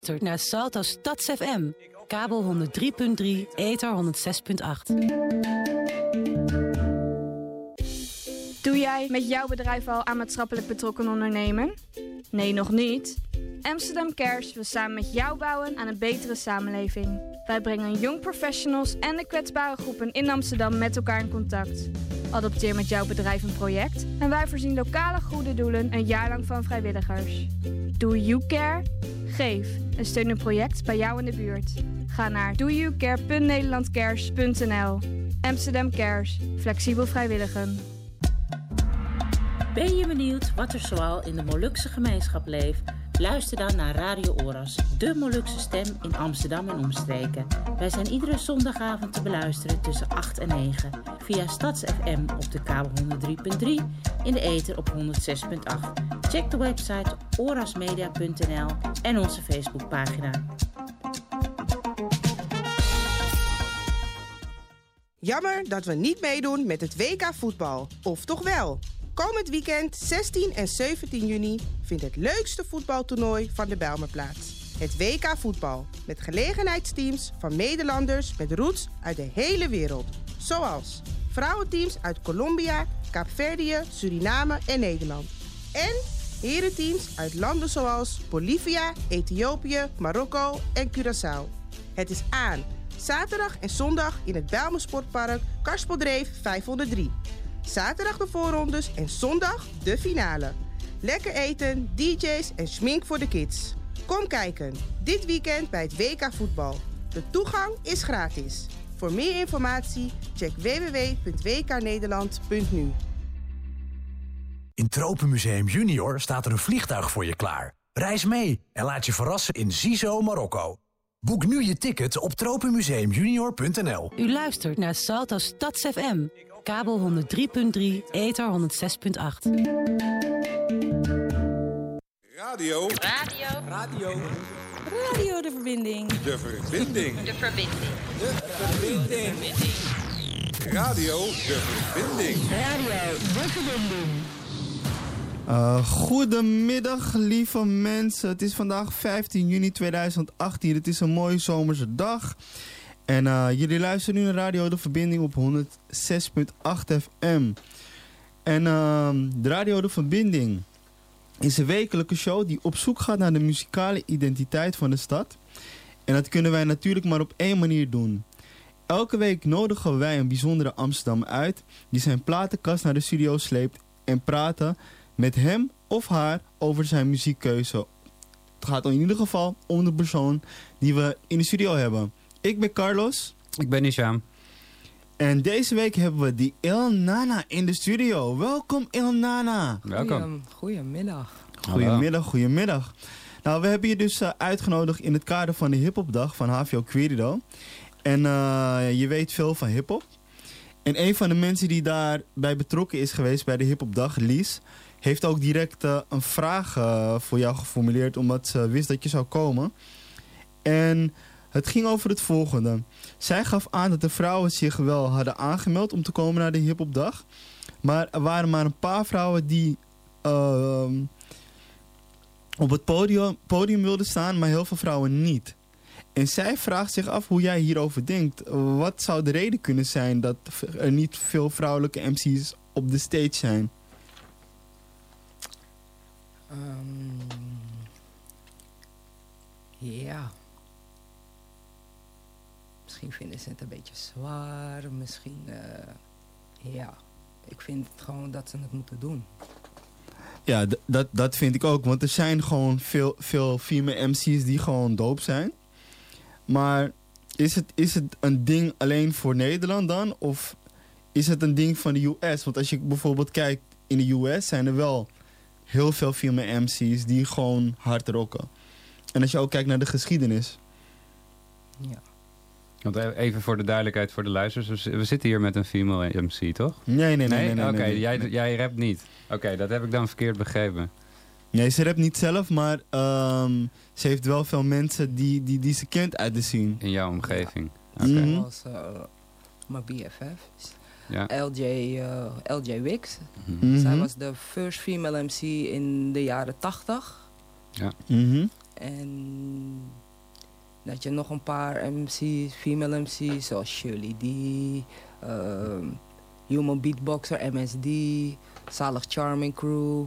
naar Salto Stads FM. Kabel 103.3, ether 106.8. Doe jij met jouw bedrijf al aan maatschappelijk betrokken ondernemen? Nee, nog niet? Amsterdam Cares wil samen met jou bouwen aan een betere samenleving. Wij brengen young professionals en de kwetsbare groepen in Amsterdam met elkaar in contact. Adopteer met jouw bedrijf een project en wij voorzien lokale goede doelen een jaar lang van vrijwilligers. Doe You Care? Geef en steun een project bij jou in de buurt. Ga naar doyoukare.nederlandcares.nl Amsterdam Cares. Flexibel vrijwilligen. Ben je benieuwd wat er zoal in de Molukse gemeenschap leeft? Luister dan naar Radio Oras, de Molukse stem in Amsterdam en omstreken. Wij zijn iedere zondagavond te beluisteren tussen 8 en 9 via StadsFM op de kabel 103.3, in de ether op 106.8. Check de website orasmedia.nl en onze Facebookpagina. Jammer dat we niet meedoen met het WK voetbal. Of toch wel? Komend weekend 16 en 17 juni vindt het leukste voetbaltoernooi van de Bijlmer plaats. Het WK voetbal. Met gelegenheidsteams van Nederlanders met roots uit de hele wereld. Zoals vrouwenteams uit Colombia, Kaapverdië, Suriname en Nederland. En herenteams uit landen zoals Bolivia, Ethiopië, Marokko en Curaçao. Het is aan. Zaterdag en zondag in het Bijlmer Sportpark Karspeldreef 503. Zaterdag de voorrondes en zondag de finale. Lekker eten, DJ's en schmink voor de kids. Kom kijken, dit weekend bij het WK voetbal. De toegang is gratis. Voor meer informatie check www.wknederland.nu. In Tropenmuseum Junior staat er een vliegtuig voor je klaar. Reis mee en laat je verrassen in Zizo, Marokko. Boek nu je ticket op tropenmuseumjunior.nl. U luistert naar Salto Stads FM. Kabel 103.3, ether 106.8. Radio. Radio. Radio. Radio de verbinding. De verbinding. De verbinding. De verbinding. Radio de verbinding. Radio de verbinding. Uh, goedemiddag, lieve mensen. Het is vandaag 15 juni 2018. Het is een mooie zomerse dag. En uh, jullie luisteren nu naar Radio De Verbinding op 106.8 FM. En uh, de Radio De Verbinding is een wekelijke show die op zoek gaat naar de muzikale identiteit van de stad. En dat kunnen wij natuurlijk maar op één manier doen. Elke week nodigen wij een bijzondere Amsterdam uit die zijn platenkast naar de studio sleept en praten met hem of haar over zijn muziekkeuze. Het gaat in ieder geval om de persoon die we in de studio hebben. Ik ben Carlos. Ik ben Isham. En deze week hebben we die El Nana in de studio. Welkom El Nana. Welkom. Goedemiddag. Goedemiddag, goedemiddag. Nou, we hebben je dus uh, uitgenodigd in het kader van de hiphopdag van HVO Querido. En uh, je weet veel van hiphop. En een van de mensen die daarbij betrokken is geweest bij de hiphopdag, Lies, heeft ook direct uh, een vraag voor jou geformuleerd, omdat ze wist dat je zou komen. En het ging over het volgende. Zij gaf aan dat de vrouwen zich wel hadden aangemeld om te komen naar de hiphopdag. Maar er waren maar een paar vrouwen die uh, op het podium, podium wilden staan, maar heel veel vrouwen niet. En zij vraagt zich af hoe jij hierover denkt. Wat zou de reden kunnen zijn dat er niet veel vrouwelijke MC's op de stage zijn? Um, ja. Misschien vinden ze het een beetje zwaar. Misschien, uh, ja. Ik vind het gewoon dat ze het moeten doen. Ja, dat, dat vind ik ook. Want er zijn gewoon veel, veel female MC's die gewoon doop zijn. Maar is het, is het een ding alleen voor Nederland dan? Of is het een ding van de US? Want als je bijvoorbeeld kijkt in de US zijn er wel heel veel female MC's die gewoon hard rocken. En als je ook kijkt naar de geschiedenis. Ja. Want even voor de duidelijkheid voor de luisteraars. We zitten hier met een female MC, toch? Nee, nee, nee. nee, nee, Oké, nee, nee. jij, jij rapt niet. Oké, dat heb ik dan verkeerd begrepen. Nee, ze rapt niet zelf, maar um, ze heeft wel veel mensen die, die, die ze kent uit de scene. In jouw omgeving? Ja. Oké. Mhm. Okay. Uh, mijn BFF. Ja. LJ, uh, LJ Wicks. Mhm. Zij was de first female MC in de jaren 80. Ja. Mhm. En dat je nog een paar MC's, female MC's, zoals Shirley D, ehm, Human Beatboxer, MSD, Zalig Charming Crew.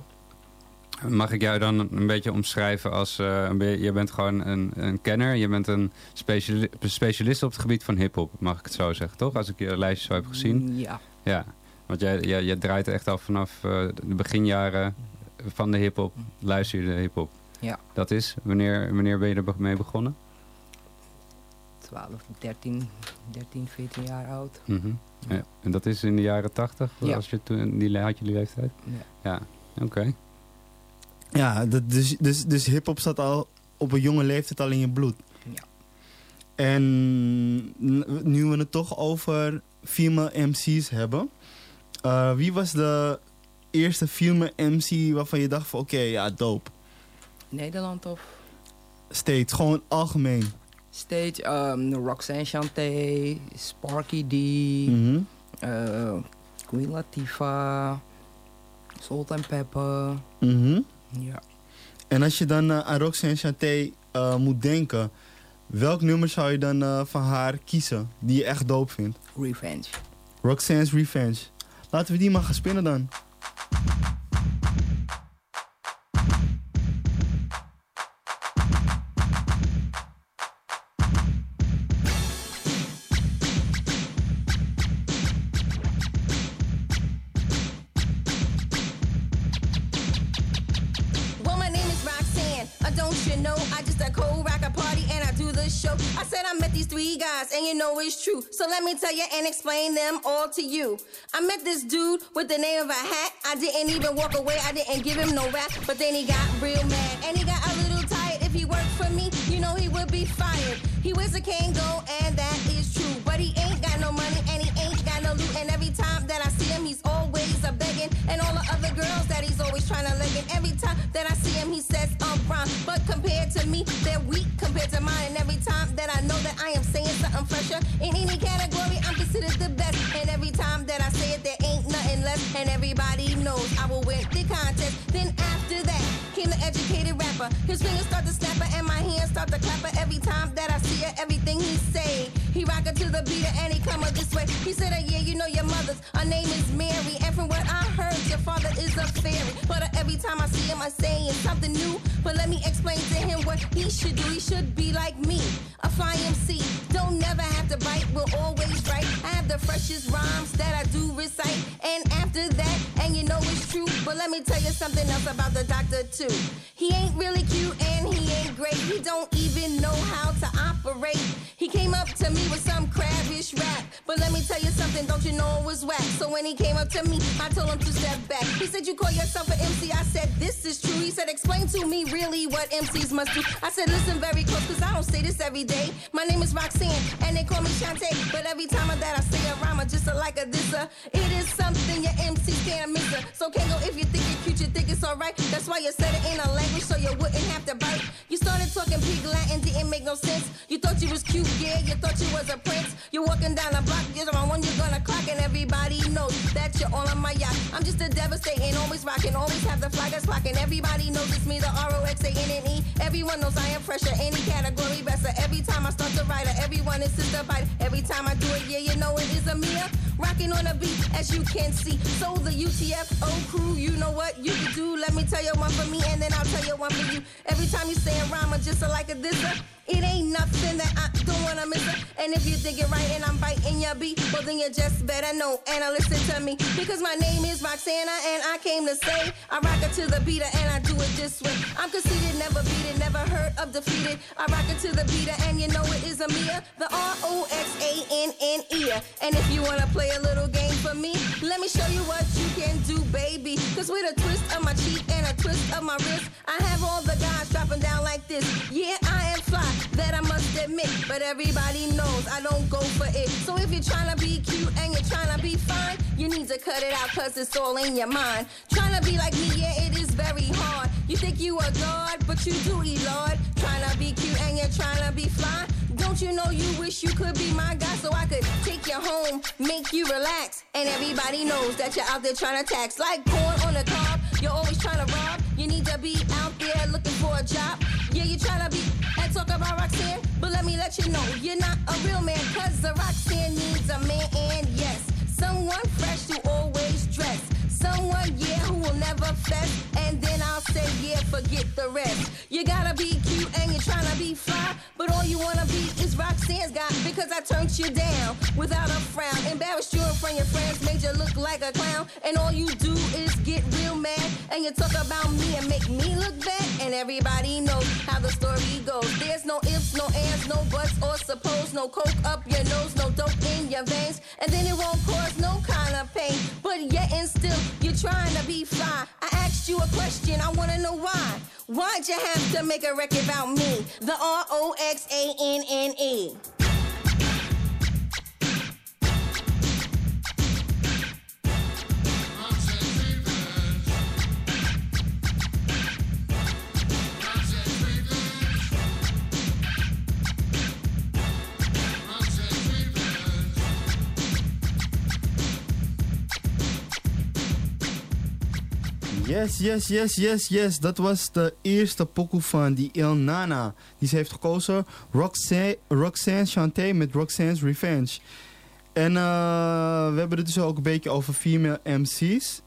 Mag ik jou dan een beetje omschrijven als... eh, je bent gewoon een, een kenner. Je bent een speciali- specialist op het gebied van hiphop. Mag ik het zo zeggen, toch? Als ik je lijstje zo heb gezien. Ja. Ja, want jij, jij, jij draait echt al vanaf eh, de beginjaren van de hiphop. Luister je de hiphop. Ja. Dat is, wanneer, wanneer ben je er be- mee begonnen? 12, 13, 13, 14 jaar oud. Mhm. ja. En dat is in de jaren tachtig? Ja. Als je toen, die, had je die leeftijd? Ja. Ja, oké. Ja, dat, dus, dus, dus hip-hop staat al op een jonge leeftijd al in je bloed. Ja. En nu we het toch over female MC's hebben. eh, wie was de eerste female MC waarvan je dacht van oké, ja, dope. Nederland of Steeds, gewoon algemeen. Stage, um, Roxanne Chanté, Sparky D, Mhm. eh, Queen Latifah, Salt and Pepper. Mhm. Ja. En als je dan eh, aan Roxanne Chanté eh, moet denken, welk nummer zou je dan van haar kiezen die je echt dope vindt? Revenge. Roxanne's Revenge. Laten we die maar gaan spinnen dan. It's true. So let me tell you and explain them all to you. I met this dude with the name of a hat. I didn't even walk away. I didn't give him no rap. But then he got real mad and he got a little tired. If he worked for me, you know he would be fired. He wears a Kango and that is true. But he ain't got no money and he ain't got no loot. And every time that I see him, he's always. And all the other girls that he's always trying to leg. And every time that I see him, he says I'm wrong. But compared to me, they're weak compared to mine. And every time that I know that I am saying something fresher in any category, I'm considered the best. And every time that I say it, there ain't nothing less. And everybody knows I will win the contest. Then after that came the educated rapper. His fingers start to snapper and my hands start to clapper every time that I see it. Everything he say, he rock it to the beat and he come up this way. He said, uh, "Yeah, you know your mother's. Her name is Mary, and from father is a fairy." But every time I see him, I'm saying something new. But let me explain to him what he should do. He should be like me, a fly MC. Don't never have to bite, we'll always write. I have the freshest rhymes that I do recite. And after that, and you know it's true. But let me tell you something else about the doctor too. He ain't really cute and he ain't great. He don't even know how to operate. He came up to me with some crabbish rap. But let me tell you something, don't you know it was whack? So when he came up to me, I told him to step back. He said, You call yourself an MC? I said, This is true. He said, Explain to me really what MCs must do. I said, Listen very close, cause I don't say this every day. My name is Roxanne, and they call me Shantae. But every time that I say a rhyme, I just like a disser. It is something your MCs can't miss. her. So Kango, if you think you're cute, you think it's alright. That's why you said it in a language so you wouldn't have to bite. You started talking pig Latin, didn't make no sense. You thought you was cute, yeah, you thought you was a prince. You're walking down the block, you're the one you're gonna clock, and everybody knows that you're all on my yacht. I'm just a devastating, always rocking, always have the flag that's flocking. Everybody knows it's me, the R O X A N N E. Everyone knows I am fresher, any category better. Every time I start to write it, everyone is sister bite. Every time I do it, yeah, you know it is a Mia. Rocking on a beat, as you can see. So the UTFO crew, you know what you can do. Let me tell you one for me, and then I'll tell you one for you. Every time you say a rhyme, just like a disser. It ain't nothing that I don't wanna miss. And if you think it right and I'm biting your beat, well then you just better know and I listen to me. Because my name is Roxana and I came to say I rock it to the beater and I do it this way. I'm conceited, never beat it, never heard of defeated. I rock it to the beater and you know it is a Mia, the R-O-X-A-N-N-E. And if you wanna play a little game for me, let me show you what you can do, baby. Cause with a twist of my cheek and a twist of my wrist, I have all the guys dropping down like this. Yeah, I am fly, that I must admit. But everybody knows I don't go for it. So if you're trying to be cute and you're trying to be fine, you need to cut it out cause it's all in your mind. Trying to be like me, yeah, it is very hard. You think you are god, but you do eat lord. Trying to be cute and you're trying to be fly. Don't you know you wish you could be my guy so I could take you home, make you relax. And everybody knows that you're out there trying to tax like corn on the cob. You're always trying to rob. You need to be out there looking for a job. Yeah, you tryna be and talk about Roxanne, but let me let you know you're not a real man, cause the Roxanne needs a man, and yes, someone fresh to always dress. Someone, yeah, who will never fess. And then I'll say, yeah, forget the rest. You gotta be cute and you're trying to be fly. But all you wanna be is Roxanne's guy. Because I turned you down without a frown. Embarrassed you in front of your friends, made you look like a clown. And all you do is get real mad. And you talk about me and make me look bad. And everybody knows how the story goes. There's no ifs, no ands, no buts or suppose. No coke up your nose, no dope in your veins. And then it won't cause no kind of pain. But yet and still, you're trying to be fly. I asked you a question, I wanna know why. Why'd you have to make a record about me? The R O X A N N E. Yes, yes, yes, yes, yes. Dat was de eerste pokoe van die Il Nana. Die ze heeft gekozen. Roxanne, Roxanne Chanté met Roxanne's Revenge. En eh, we hebben het dus ook een beetje over female MC's.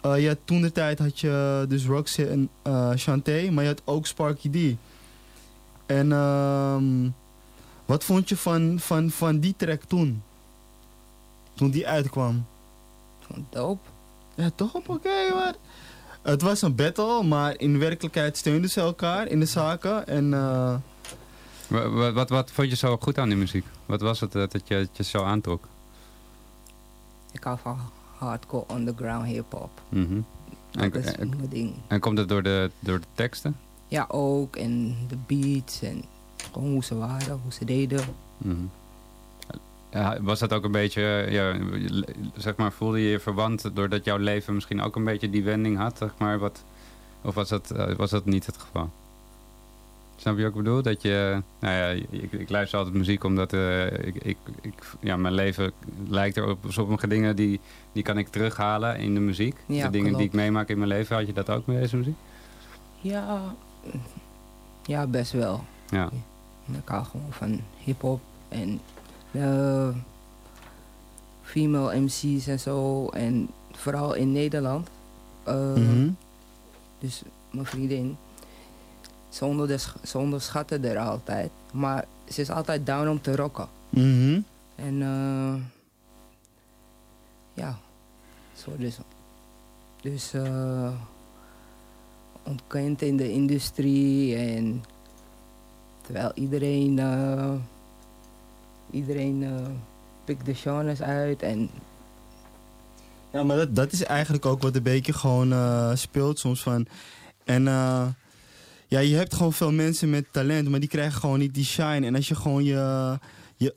Eh, ja, toen de tijd had je dus Roxanne uh, Chanté, maar je had ook Sparky D. En ehm, wat vond je van, van, van die track toen? Toen die uitkwam? Dope. Ja, toch oké, maar... Het was een battle, maar in werkelijkheid steunden ze elkaar in de zaken. En, uh... wat, wat, wat, vond je zo goed aan die muziek? Wat was het uh, dat je, dat je zo aantrok? Ik hou van hardcore underground hip-hop. Mm -hmm. Dat is mijn ding. En komt het door de, door de teksten? Ja, ook. En de beats en gewoon hoe ze waren, hoe ze deden. Mm -hmm. Ja, was dat ook een beetje, ja, zeg maar, voelde je je verwant doordat jouw leven misschien ook een beetje die wending had, zeg maar, wat, of was dat, uh, was dat niet het geval? Snap je ook bedoel? Dat je, nou ja, ik, ik luister altijd muziek omdat uh, ik, ik, ik, ja, mijn leven lijkt er op sommige dingen die, die kan ik terughalen in de muziek. Ja, de dingen klopt. die ik meemaak in mijn leven, had je dat ook met deze muziek? Ja, ja best wel. Ja. Ik hou gewoon van hip-hop en uh, female MC's en zo. En vooral in Nederland. Uh, mm -hmm. Dus mijn vriendin. Ze, ondersch ze onderschatten er altijd. Maar ze is altijd down om te rocken. Mm -hmm. En uh, ja, zo dus. Dus uh, ontkend in de industrie. En terwijl iedereen iedereen uh, pikt de genres uit en... Ja, maar dat, dat is eigenlijk ook wat een beetje gewoon uh, speelt soms van... En uh, ja, je hebt gewoon veel mensen met talent, maar die krijgen gewoon niet die shine. En als je gewoon je... je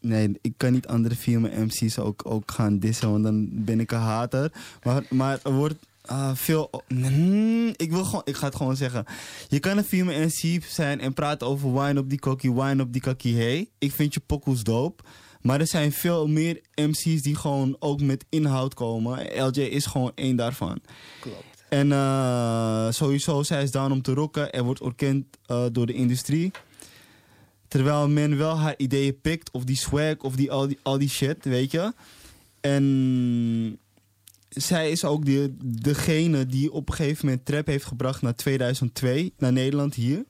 nee, ik kan niet andere filmen MC's ook, ook gaan dissen, want dan ben ik een hater. Maar, maar er wordt... Uh, veel. Mm, ik, wil gewoon, ik ga het gewoon zeggen. Je kan een film MC zijn en praten over wine op die kokkie, wine op die kakkie. Hey, ik vind je pokoes dope. Maar er zijn veel meer MC's die gewoon ook met inhoud komen. LJ is gewoon één daarvan. Klopt. En uh, sowieso, zij is down om te rocken. Er wordt erkend uh, door de industrie. Terwijl men wel haar ideeën pikt. Of die swag, of die, al, die, al die shit, weet je. En zij is ook de, degene die op een gegeven moment trap heeft gebracht naar 2002, naar Nederland hier.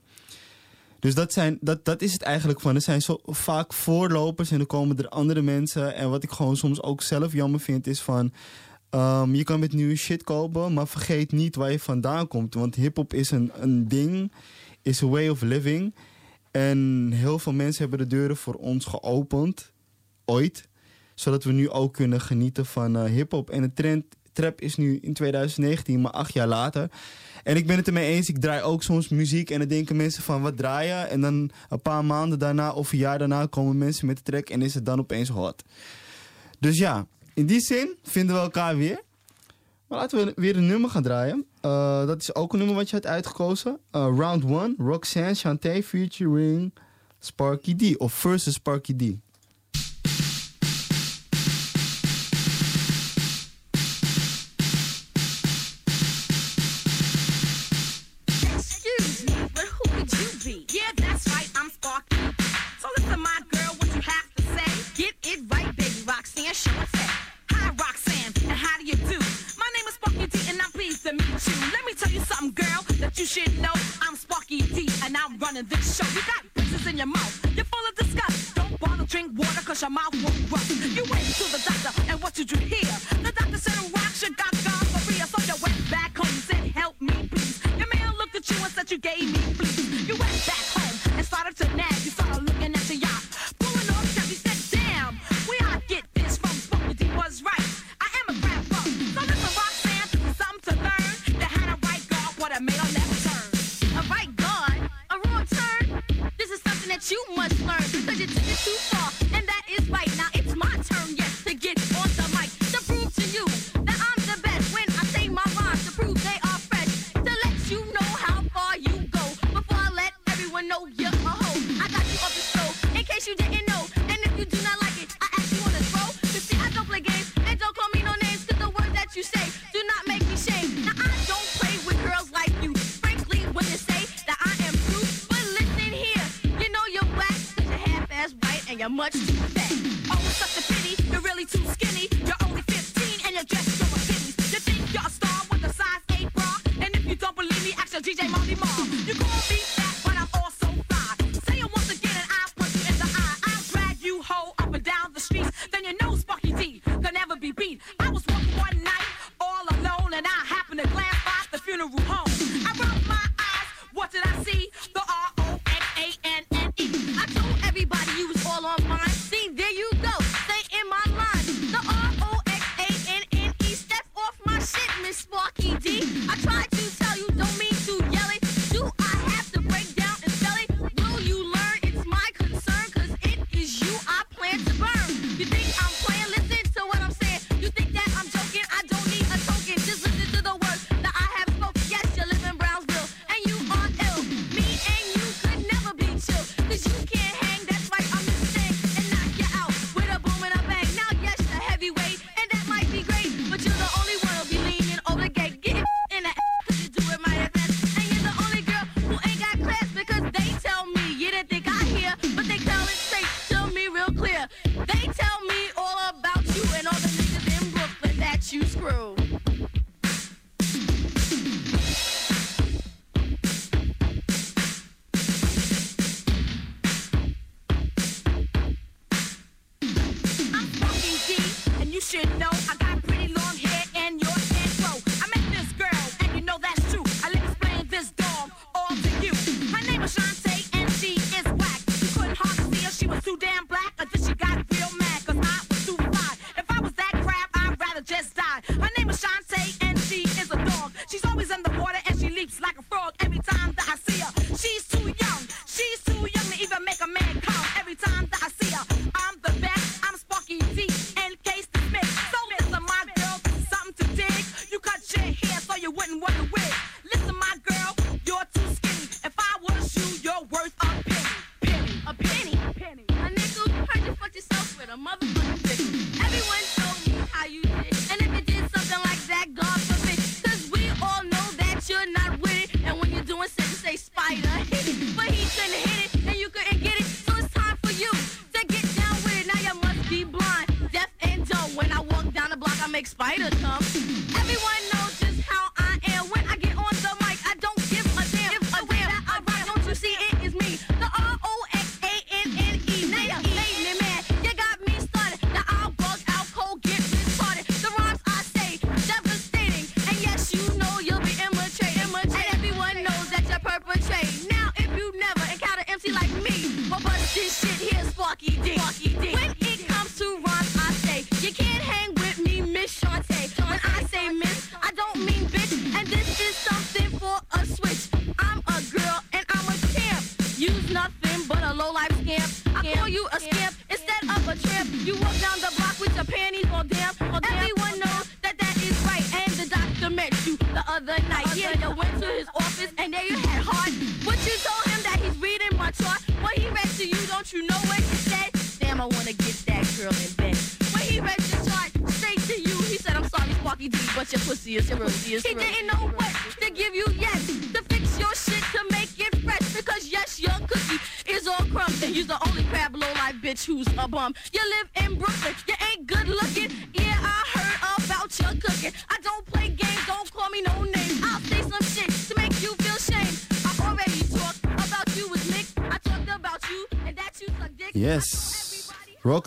Dus dat, zijn, dat, dat is het eigenlijk van. Er zijn zo vaak voorlopers en dan komen er andere mensen. En wat ik gewoon soms ook zelf jammer vind is van... Um, je kan met nieuwe shit kopen, maar vergeet niet waar je vandaan komt. Want hip-hop is een, een ding, is a way of living. En heel veel mensen hebben de deuren voor ons geopend, ooit zodat we nu ook kunnen genieten van uh, hip-hop. En de trend trap is nu in 2019, maar acht jaar later. En ik ben het ermee eens, ik draai ook soms muziek en dan denken mensen van wat draaien. En dan een paar maanden daarna of een jaar daarna komen mensen met de track en is het dan opeens hot. Dus ja, in die zin vinden we elkaar weer. Maar laten we weer een nummer gaan draaien. Uh, dat is ook een nummer wat je hebt uitgekozen. Uh, round 1, Roxanne Chanté featuring Sparky D. Of versus Sparky D. In this show. You got pieces in your mouth. You're full of disgust. Don't bother drink water cause your mouth won't rust. You wait till the doctor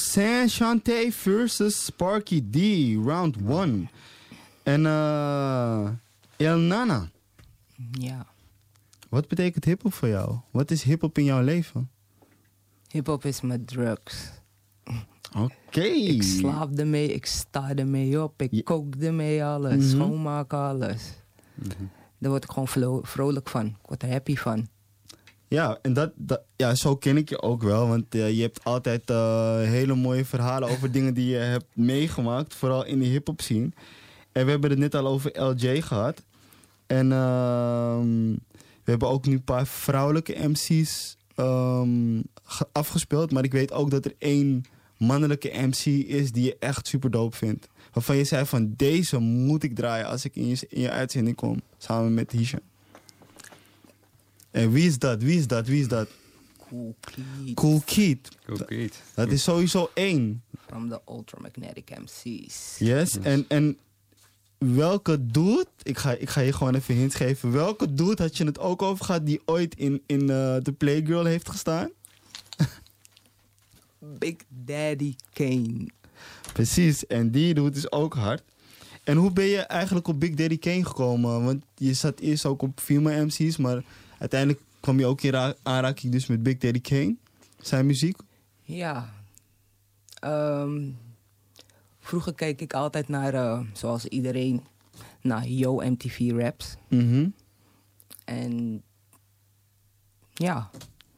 Roxanne Shante versus Sparky D, round 1. En eh El Nana, Ja. wat betekent hip-hop voor jou? Wat is hip-hop in jouw leven? Hip-hop is mijn drugs. Oké. Ik slaap ermee, ik sta ermee op, ik kook ermee, alles. Mhm. Schoonmaak, alles. Daar word ik gewoon vrolijk van. Ik word er happy van. Ja, en dat, ja, zo ken ik je ook wel. Want eh, je hebt altijd eh, hele mooie verhalen over dingen die je hebt meegemaakt. Vooral in de hip-hop scene. En we hebben het net al over LJ gehad. En ehm, we hebben ook nu een paar vrouwelijke MC's ehm, ge- afgespeeld. Maar ik weet ook dat er één mannelijke MC is die je echt super dope vindt. Waarvan je zei van deze moet ik draaien als ik in je, in je uitzending kom. Samen met Hisha. En wie is dat? Wie is dat? Wie is dat? Cool Keith. Cool Keith. Cool Keith. Dat is sowieso één. From the Ultramagnetic MC's. Yes. En, en welke dude, ik ga, ik ga je gewoon even hints geven. Welke dude had je het ook over gehad die ooit in, in eh, The Playgirl heeft gestaan? Big Daddy Kane. Precies, en die dude is ook hard. En hoe ben je eigenlijk op Big Daddy Kane gekomen? Want je zat eerst ook op female MC's, maar uiteindelijk kwam je ook in ra- aanraking dus met Big Daddy Kane. Zijn muziek. Ja. Ehm, vroeger keek ik altijd naar, eh, zoals iedereen, naar Yo MTV Raps. Mhm. En ja,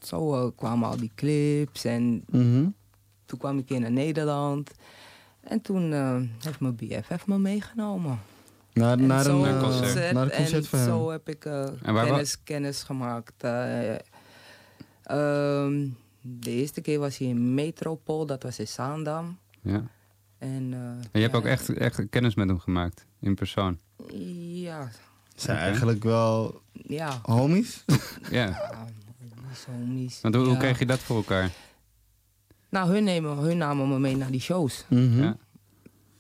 zo eh, kwamen al die clips. En Mhm. toen kwam ik hier naar Nederland. En toen eh, heeft mijn BFF me meegenomen. Naar, een, eh, concert, naar een concert en van hem. zo heb ik eh, En waar wa- kennis, kennis gemaakt. Eh, ehm, de eerste keer was hij in Metropool, dat was in Zaandam. Ja. En, eh, En je hebt ja, ook echt, echt kennis met hem gemaakt, in persoon. Ja, Zijn eigenlijk wel ja. homies? Ja. homies, homies. Want hoe, hoe Ja. kreeg je dat voor elkaar? Nou, hun, nemen, hun namen me mee naar die shows. Mhm. Ja.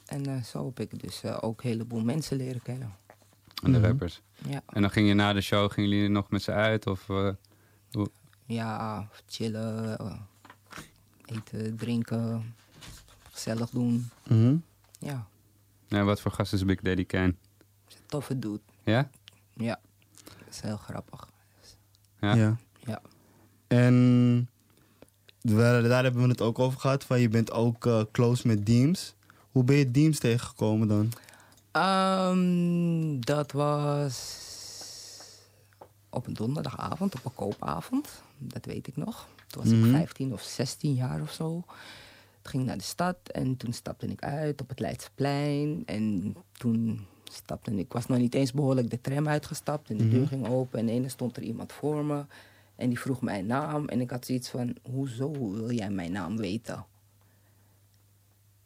En eh, zo heb ik dus eh, ook een heleboel mensen leren kennen. En de Mhm. rappers. Ja. En dan ging je na de show, gingen jullie nog met ze uit? Of, eh, hoe? Ja, chillen, eten, drinken, gezellig doen. Mhm. Ja, Ja, wat voor gast is Big Daddy Kane? toffe dude. Ja? Ja, dat is heel grappig. Ja. Ja. Ja. En daar, daar hebben we het ook over gehad. Van je bent ook close met Deems. Hoe ben je Deems tegengekomen dan? Ehm, dat was op een donderdagavond, op een koopavond. Dat weet ik nog. Toen was Mhm. ik 15 of 16 jaar of zo. Ik ging naar de stad en toen stapte ik uit op het Leidseplein. En toen stapte ik, ik was nog niet eens behoorlijk de tram uitgestapt. En de Mhm. deur ging open en ineens stond er iemand voor me. En die vroeg mijn naam. En ik had zoiets van, hoezo wil jij mijn naam weten?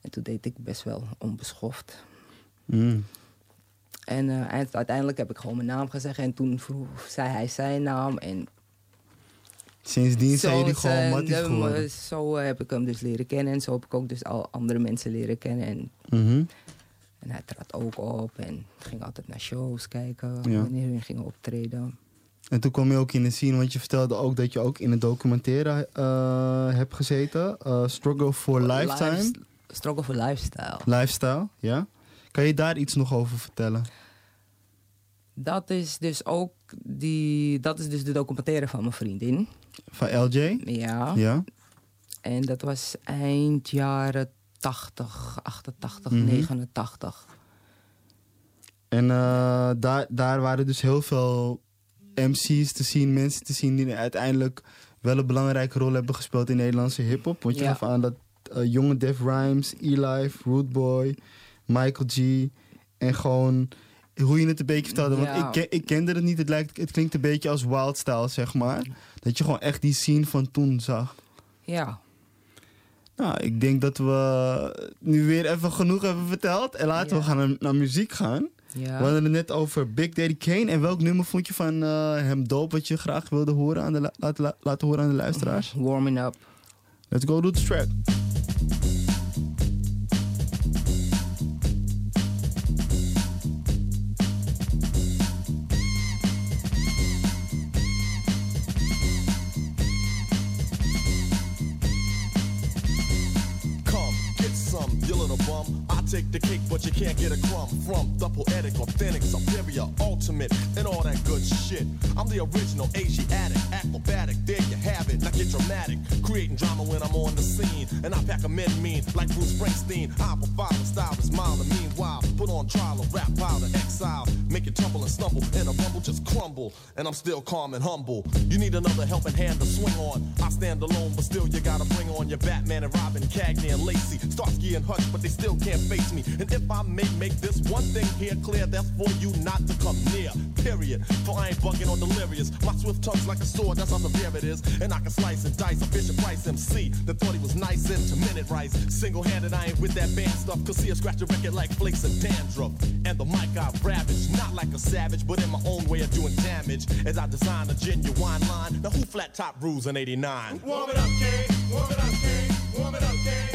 En toen deed ik best wel onbeschoft. Mm. En eh, eind- uiteindelijk heb ik gewoon mijn naam gezegd. En toen vroeg, zei hij zijn naam. En Sindsdien zijn jullie gewoon matties geworden. eh, Zo heb ik hem dus leren kennen. En zo heb ik ook dus al andere mensen leren kennen. En, Mhm. en hij trad ook op. En ging altijd naar shows kijken. Ja. Wanneer we gingen optreden. En toen kwam je ook in de scene, want je vertelde ook dat je ook in een documentaire eh, hebt gezeten. Struggle for Lifetime. Lives- Struggle for Lifestyle. Lifestyle, ja. Kan je daar iets nog over vertellen? Dat is dus ook die, dat is dus de documentaire van mijn vriendin. Van LJ? Ja. Ja. En dat was eind jaren 80, 88, Mhm. 89. En eh, daar, daar waren dus heel veel MC's te zien, mensen te zien die uiteindelijk wel een belangrijke rol hebben gespeeld in Nederlandse hip-hop. Want je Ja. gaf aan dat eh, jonge Def Rhymes, E-Life, Rootboy, Michael G. En gewoon hoe je het een beetje vertelde. Want Ja. ik, ken- ik kende het niet, het, lijkt, het klinkt een beetje als Wildstyle, zeg maar. Dat je gewoon echt die scene van toen zag. Ja. Nou, ik denk dat we nu weer even genoeg hebben verteld. En laten we gaan naar, naar muziek gaan. Ja. We hadden het net over Big Daddy Kane. En welk nummer vond je van eh, hem dope wat je graag wilde horen aan de, la- laten, la- laten horen aan de luisteraars? Warming Up. Let's go do the track. Take the cake, but you can't get a crumb from the poetic, authentic, superior, ultimate, and all that good shit. I'm the original Asiatic, acrobatic. There you have it. Now get dramatic, creating drama when I'm on the scene, and I pack a men mean like Bruce Springsteen. I provide a style is mild and meanwhile put on trial a rap pile to exile, make it tumble and stumble, and a rumble just crumble. And I'm still calm and humble. You need another helping hand to swing on. I stand alone, but still you gotta bring on your Batman and Robin, Cagney and Lacey, Starsky and Hutch, but they still can't face me. And if I may make this one thing here clear, that's for you not to come near. Period. For I ain't bugging or delirious. My swift tongue's like a sword, that's how severe it is. And I can slice and dice a Fisher Price MC that thought he was nice into minute rice. Single handed, I ain't with that band stuff. Cause see, I scratch a record like flakes of dandruff. And the mic I ravage, not like a savage, but in my own way of doing damage. As I design a genuine line. Now who flat top rules in 89? Warm it up, King. Warm it up, King. Warm it up, King.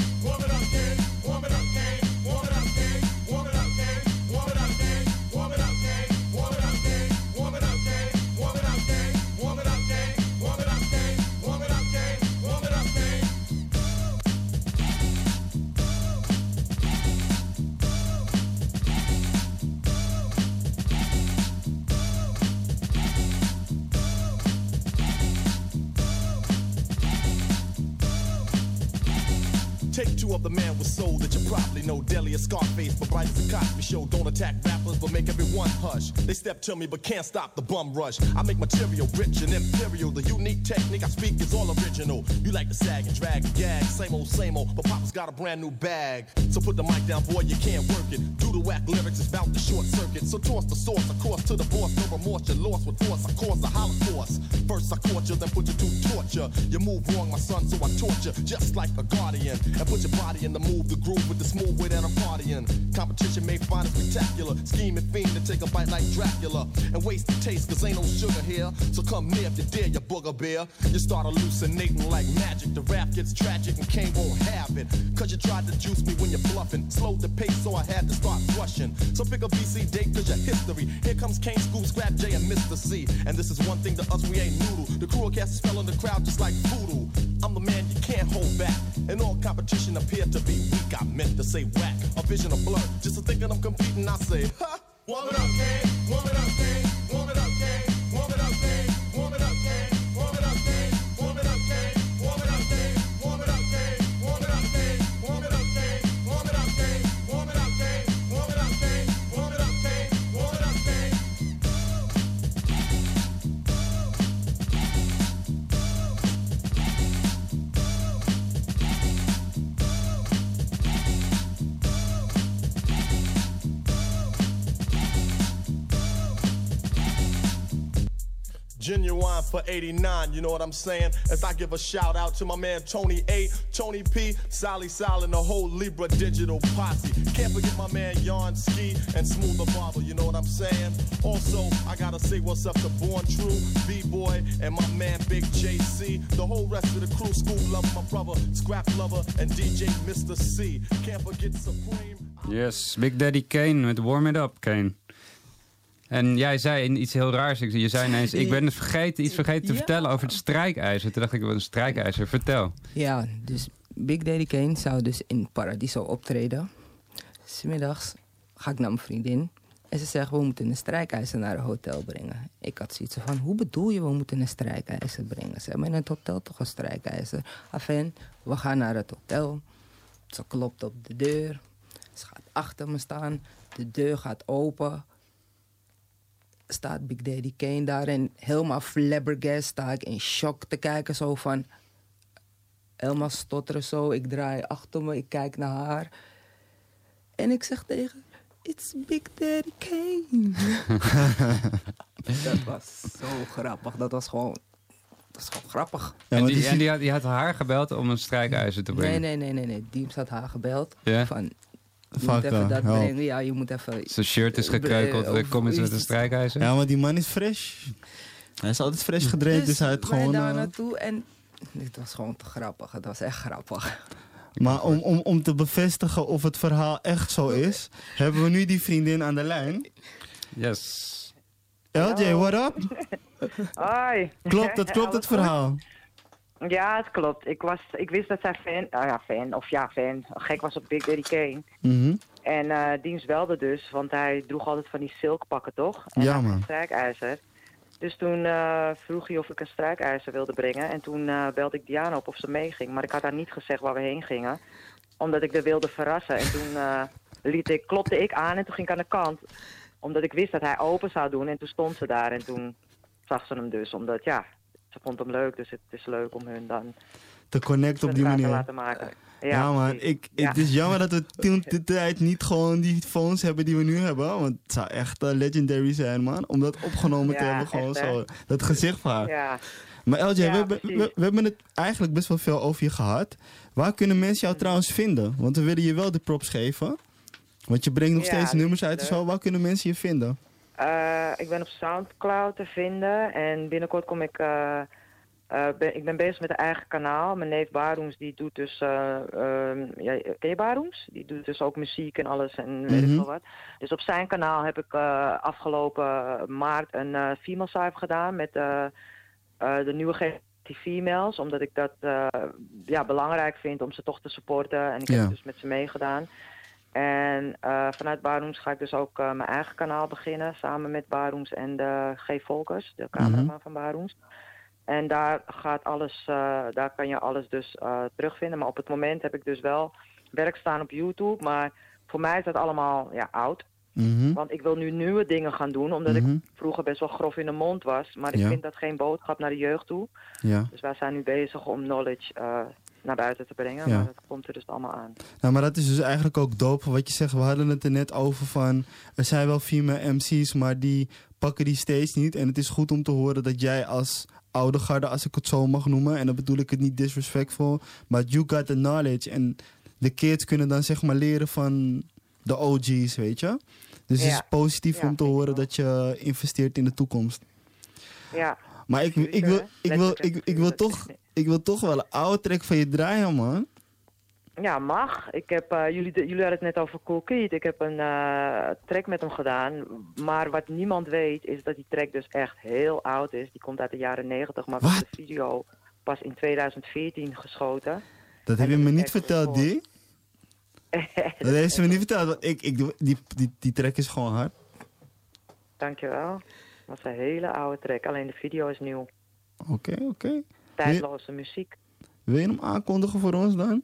Of the man with soul that you probably know. Deli a Scarface, but bright as a Cosby show. Don't attack rappers, but make everyone hush. They step to me, but can't stop the bum rush. I make material rich and imperial. The unique technique I speak is all original. You like to sag and drag and gag, same old, same old. But Papa's got a brand new bag. So put the mic down, boy, you can't work it. Do the whack lyrics, it's bout to short circuit. So toss the source, of course, to the boss. No remorse, you're lost with force. I cause a holocaust. First I caught you, then put you to torture. You move wrong, my son, so I torture. Just like a guardian. And put your body in the move, the groove with the smooth way that I'm partying. Competition may find it spectacular. Scheming fiend to take a bite like Dracula. And waste the taste, cause ain't no sugar here. So come near if you dare, you booger bear. You start hallucinating like magic. The rap gets tragic and Kane won't have it. Cause you tried to juice me when you're bluffing. Slowed the pace, so I had to start rushing. So pick a BC date, cause your history. Here comes Kane, Scoop, Scrap J, and Mr. C. And this is one thing to us, we ain't noodle. The crew cast a spell on the crowd just like voodoo. I'm the man you can't hold back. And all competition appear to be weak. I meant to say whack. A vision of blur. Just to thinking I'm competing, I say, huh? It up. Warm it up, Kane. Genuine for 89, you know what I'm saying? As I give a shout out to my man Tony A, Tony P, Sally Sal, and the whole Libra Digital posse. Can't forget my man Yarn Ski and Smooth the Barber, you know what I'm saying? Also, I gotta say what's up to Born True, B-Boy, and my man Big JC. The whole rest of the crew, School Lover, my brother, Scrap Lover, and DJ Mr. C. Can't forget Supreme. Yes, Big Daddy Kane met Warm It Up, Kane. En jij zei iets heel raars. Je zei ineens, ik ben het vergeten, iets vergeten te vertellen over het strijkijzer. Toen dacht ik, wat een strijkijzer? Vertel. Ja, dus Big Daddy Kane zou dus in Paradiso optreden. Smiddags ga ik naar mijn vriendin. En ze zegt, we moeten een strijkijzer naar een hotel brengen. Ik had zoiets van, hoe bedoel je, we moeten een strijkijzer brengen? Ze hebben in het hotel toch een strijkijzer? Afijn, we gaan naar het hotel. Ze klopt op de deur. Ze gaat achter me staan. De deur gaat open. Staat Big Daddy Kane daar en helemaal flabbergast sta ik in shock te kijken. Zo van, helemaal stotteren zo. Ik draai achter me, ik kijk naar haar. En ik zeg tegen haar, It's Big Daddy Kane. dat was zo grappig. Dat was gewoon, dat was gewoon grappig. en die, en die, had, die had haar gebeld om een strijkijzer te Nee, brengen. nee, nee, nee, nee. Diems had haar gebeld. Ja? Van, Fuck, moet even uh, dat help. brengen. Ja, je moet even... Zijn shirt is gekreukeld, Eh, dan kom eens met een strijkijzer. Ja, maar die man is fresh. Hij is altijd fresh gedraaid, dus hij had gewoon... daar eh, naartoe en het was gewoon te grappig. Het was echt grappig. Maar om, om, om te bevestigen of het verhaal echt zo is, hebben we nu die vriendin aan de lijn. Yes. LJ, what up? Hoi. Klopt, dat klopt het verhaal. Ja, het klopt. Ik, was, ik wist dat zij fan, nou ja, fan, of ja, fan, gek was op Big Daddy Kane. Mhm. En eh dienst belde dus, want hij droeg altijd van die silkpakken, toch? En Ja, man. een strijkijzer. Dus toen eh, vroeg hij of ik een strijkijzer wilde brengen. En toen eh, belde ik Diana op of ze meeging. Maar ik had haar niet gezegd waar we heen gingen. Omdat ik haar wilde verrassen. En toen liet ik, klopte ik aan en toen ging ik aan de kant. Omdat ik wist dat hij open zou doen. En toen stond ze daar en toen zag ze hem dus. Omdat ja, ze vond hem leuk. Dus het is leuk om hun dan Te connecten op die elkaar te manier. laten maken. Ja, man. precies. Ik, Ja. Het is jammer dat we toen de tijd niet gewoon die phones hebben die we nu hebben. Want het zou echt eh, legendary zijn, man. Om dat opgenomen te Ja, hebben. Gewoon echt, zo. Dat gezicht van haar. Ja. Maar LJ, Ja, we, we, we hebben het eigenlijk best wel veel over je gehad. Waar kunnen mensen jou trouwens vinden? Want we willen je wel de props geven. Want je brengt nog Ja, steeds nummers uit en zo. Waar kunnen mensen je vinden? Eh, ik ben op Soundcloud te vinden en binnenkort kom ik. eh, eh, ben, ik ben bezig met een eigen kanaal. Mijn neef Baroens die doet dus. eh, ehm, ja, ken je Baroens? Die doet dus ook muziek en alles en weet ik Mhm. veel wat. Dus op zijn kanaal heb ik afgelopen maart een female cypher gedaan met de nieuwe generatie females. Omdat ik dat ja, belangrijk vind om ze toch te supporten. En ik Ja. heb dus met ze meegedaan. En eh, vanuit Baroens ga ik dus ook eh, mijn eigen kanaal beginnen. Samen met Baroens en de G. Volkers, de cameraman Mhm. van Baroens. En daar gaat alles, eh, daar kan je alles dus terugvinden. Maar op het moment heb ik dus wel werk staan op YouTube. Maar voor mij is dat allemaal ja, oud. Mhm. Want ik wil nu nieuwe dingen gaan doen, omdat Mhm. ik vroeger best wel grof in de mond was. Maar ik Ja. vind dat geen boodschap naar de jeugd toe. Ja. Dus wij zijn nu bezig om knowledge naar buiten te brengen. Ja. Maar dat komt er dus allemaal aan. Nou, maar dat is dus eigenlijk ook dope. Wat je zegt, we hadden het er net over van... Er zijn wel female MC's, maar die pakken die steeds niet. En het is goed om te horen dat jij als oude garde, als ik het zo mag noemen... en dan bedoel ik het niet disrespectful... maar you got the knowledge. En de kids kunnen dan zeg maar leren van de OG's, weet je? Dus het is positief Ja, om te horen dat je investeert in de toekomst. Ja. Maar ik, ik, wil, ik, wil, ik, ik, wil toch, ik wil toch wel een oude track van je draaien, man. Ja, mag. Ik heb, eh, jullie, jullie hadden het net over Cool Kid. Ik heb een eh, track met hem gedaan. Maar wat niemand weet is dat die track dus echt heel oud is. Die komt uit de jaren 90, maar de video pas in 2014 geschoten. Dat heb je me niet verteld, die. Dat heeft ze me niet verteld. want Ik, ik, die, die, die track is gewoon hard. Dankjewel. Dat was een hele oude track. Alleen de video is nieuw. Oké, oké. Tijdloze muziek. wil je hem aankondigen voor ons dan?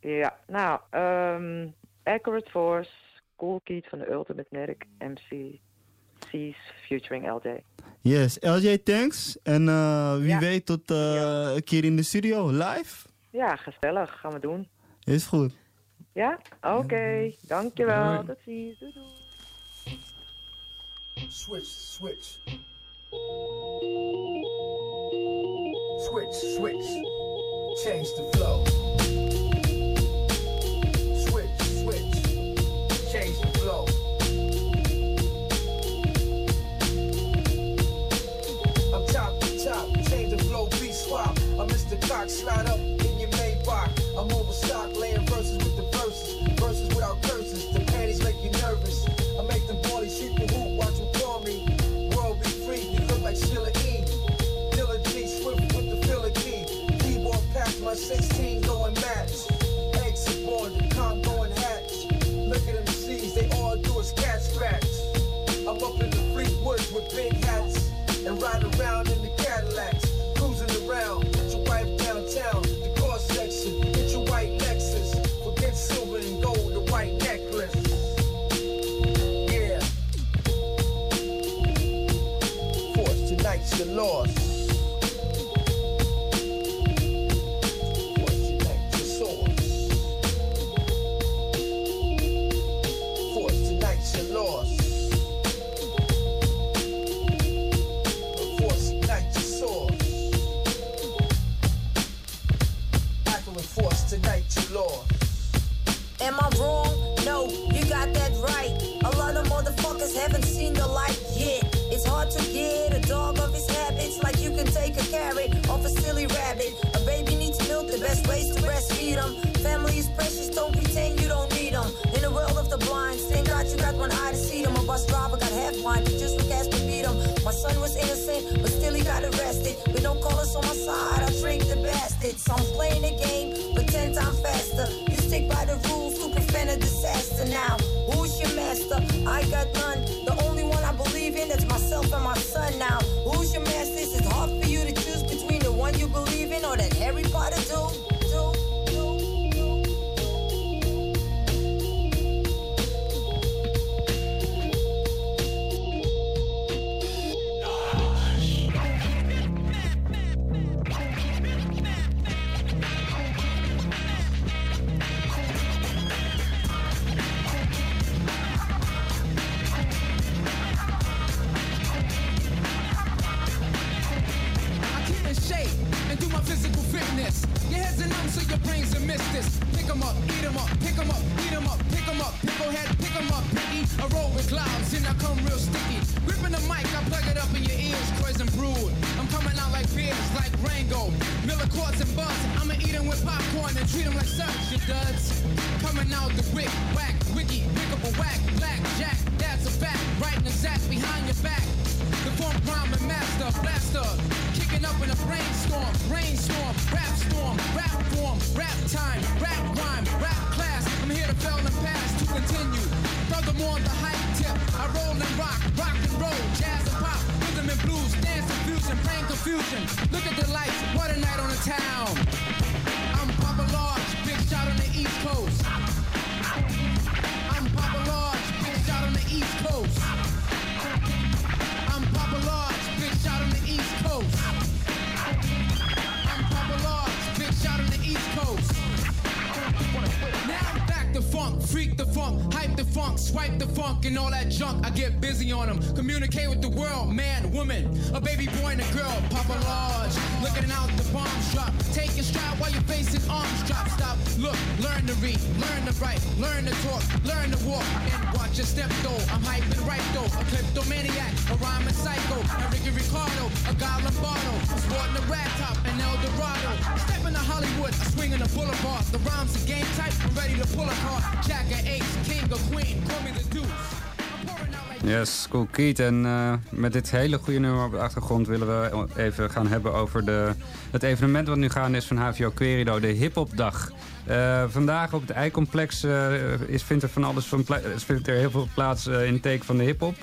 Ja, nou, ehm Accurate Force, Cool Kid van de Ultimate Medic, MC, C's, featuring LJ. Yes, LJ, thanks. En eh, wie Ja. weet tot eh, een keer in de studio, live. Ja, gezellig. Gaan we doen. Is goed. Ja? Oké. Dankjewel. Tot ziens. Doei doei. Switch, switch. Switch, switch. Change the flow. Switch, switch. Change the flow. I'm top to top. Change the flow, beat swap. I'm Mr. Cock, slide up in your Maybach. I'm overstock, laying verses with the big hats. And ride around in the to them. Family precious, don't pretend you don't need them. In the world of the blind, thank God you got one eye to see them. A bus driver got half blind, you just look as to beat them. My son was innocent, but still he got arrested. With no colors on my side, I drink the bastard. So I'm playing the game, but ten times faster. You stick by the rules to prevent a disaster. Now, who's your master? I got none. The rhymes are game type, ready to pull. Jack king queen. Yes, Cool Keat. En eh, met dit hele goede nummer op de achtergrond willen we even gaan hebben over de, het evenement wat nu gaande is van HVO Querido, de Hip-Hop-dag. Eh, vandaag op het Eicomplex eh, is, vindt er van alles van vindt er heel veel plaats eh, in het teken van de hip-hop.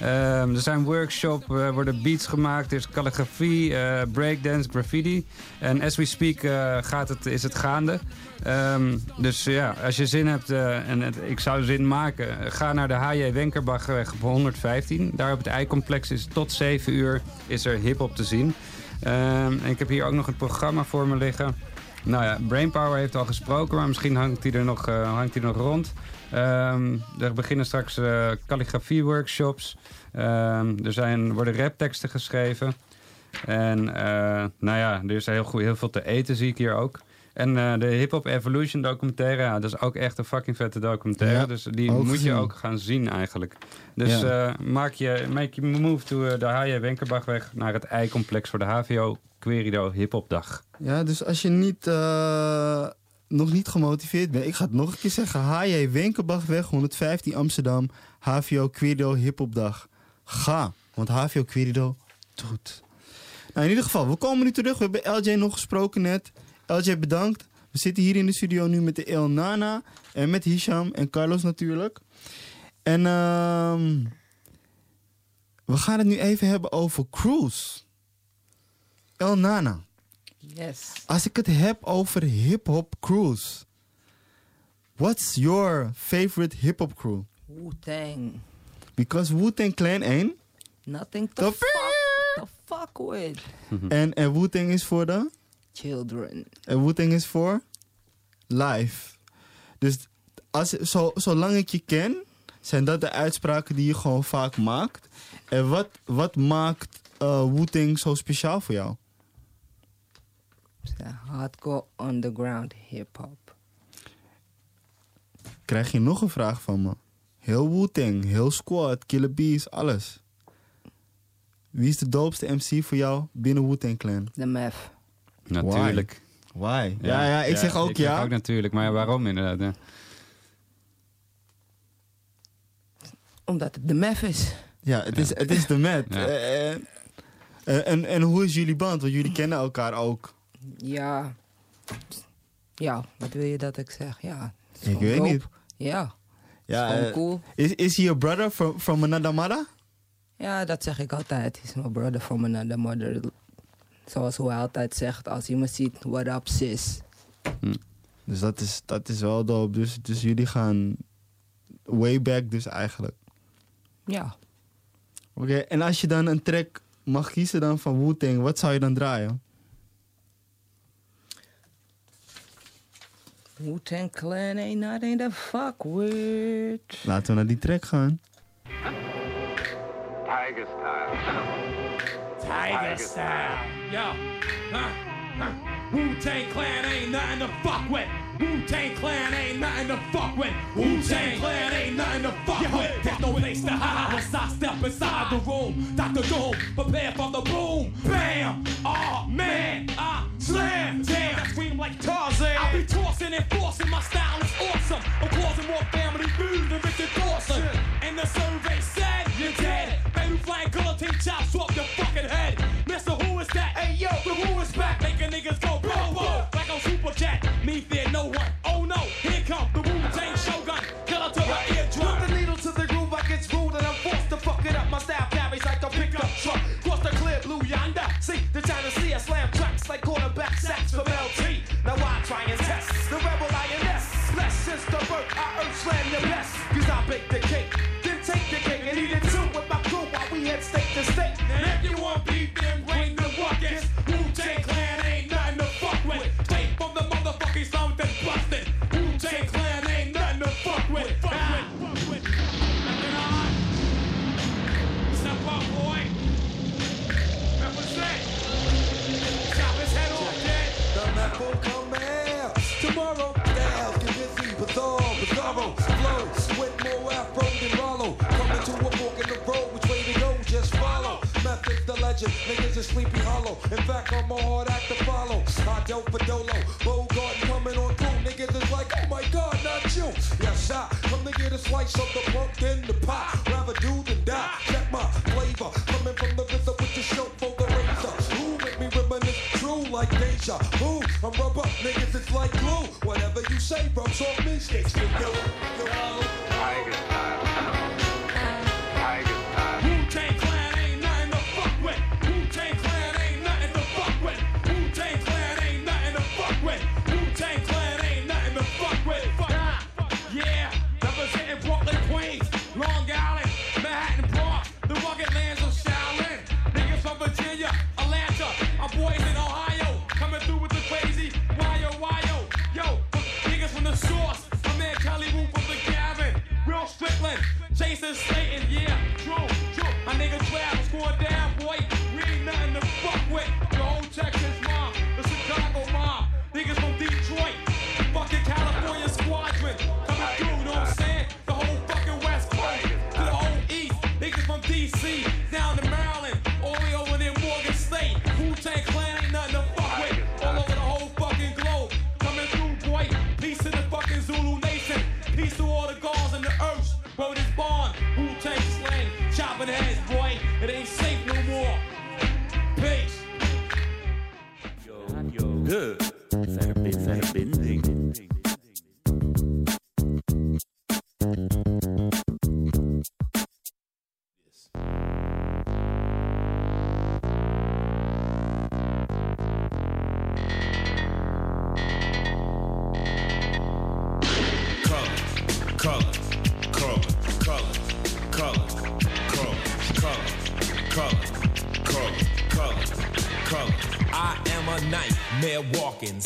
Er zijn workshops, er worden beats gemaakt, er is calligrafie, breakdance, graffiti. En as we speak gaat het, is het gaande. Ehm, dus ja, als je zin hebt, en ik zou zin maken, ga naar de H.J. Wenkerbachweg op 115. Daar op het Eicomplex is tot 7 uur is er hip-hop te zien. Ehm, en ik heb hier ook nog het programma voor me liggen. Nou ja, Brainpower heeft al gesproken, maar misschien hangt hij er nog, eh, hangt hij nog rond. Ehm, er beginnen straks eh calligrafie-workshops. Ehm, er zijn, worden rapteksten geschreven. En eh, nou ja, er is heel, goed, heel veel te eten, zie ik hier ook. En eh, de Hip Hop Evolution documentaire, ja, dat is ook echt een fucking vette documentaire. Ja, dus die moet je ook gaan zien eigenlijk. Dus Ja. eh, maak je make your move to eh, de H.J. Wenkerbachweg naar het I-complex voor de HVO Querido Hip Hop Dag. Ja, dus als je niet, nog niet gemotiveerd bent, ik ga het nog een keer zeggen. H.J. Wenkenbachweg 115 Amsterdam, HVO Querido Hip Hop Dag. Ga, want HVO Querido doet. Nou, in ieder geval, we komen nu terug. We hebben LJ nog gesproken net. LJ, bedankt. We zitten hier in de studio nu met de El Nana en met Hisham en Carlos natuurlijk. En ehm, we gaan het nu even hebben over Cruise. El Nana. Yes. Als ik het heb over hip-hop crews. What's your favorite hip-hop crew? Wu-Tang. Because Wu-Tang Clan ain't. Nothing to The fuck, to fuck with. En, en Wu-Tang is voor de? Children. En Wu-Tang is voor? Life. Dus als, zo, zolang ik je ken, zijn dat de uitspraken die je gewoon vaak maakt. En wat, wat maakt Wu-Tang zo speciaal voor jou? Hardcore underground hip-hop. Krijg je nog een vraag van me? Heel Wu-Tang, heel Squad, Killer Bees, alles. Wie is de doopste MC voor jou binnen Wu-Tang Clan? De Mef. Natuurlijk. Why? Ja, ja, ik zeg ook ik ja. Zeg ook natuurlijk, maar waarom inderdaad? Ja. Omdat het de Mef is. Ja, het is, het is de met. Ja. Eh, eh, eh, en, en hoe is jullie band? Want jullie kennen elkaar ook. Ja. Ja, wat wil je dat ik zeg? Ja. is Ik weet dope. niet. Ja. Ja, eh, cool. Is, is he your brother from, from another mother? Ja, dat zeg ik altijd. Hij is mijn brother from another mother. Zoals hoe hij altijd zegt, als hij me ziet, what up sis. Dus dat is, dat is wel dope. Dus, dus jullie gaan way back dus eigenlijk. Ja. Oké, en als je dan een track mag kiezen dan van Wu-Tang, wat zou je dan draaien? Wu-Tang Clan ain't nothing to fuck with. Laten we naar die track gaan. Tiger style. Tiger style. Yo. Huh. Huh. Wu-Tang Clan ain't nothing to fuck with. Wu-Tang Clan ain't nothing to fuck with. Wu-Tang Clan ain't nothing to fuck with. There's no place to hide once I step inside the room. Dr. Doom, prepare for the boom. Bam! Oh man, I slam. Damn, I scream like Tarzan. I be tossing and forcing. My style is awesome. I'm causing more family feud than earth slam the best. Cause I bake the sleepy hollow. In fact, I'm a hard act to follow. I dope for Dolo, Bogart coming on through. Niggas is like, oh my god, not you. Yes, I come to get a slice of the pumpkin, the pie. Rather do than die. Check my flavor, coming from the river with the show for the razor. Who make me reminisce true like deja vu? I'm rubber, niggas, it's like glue. Whatever you say, rubs off me, sticks to you.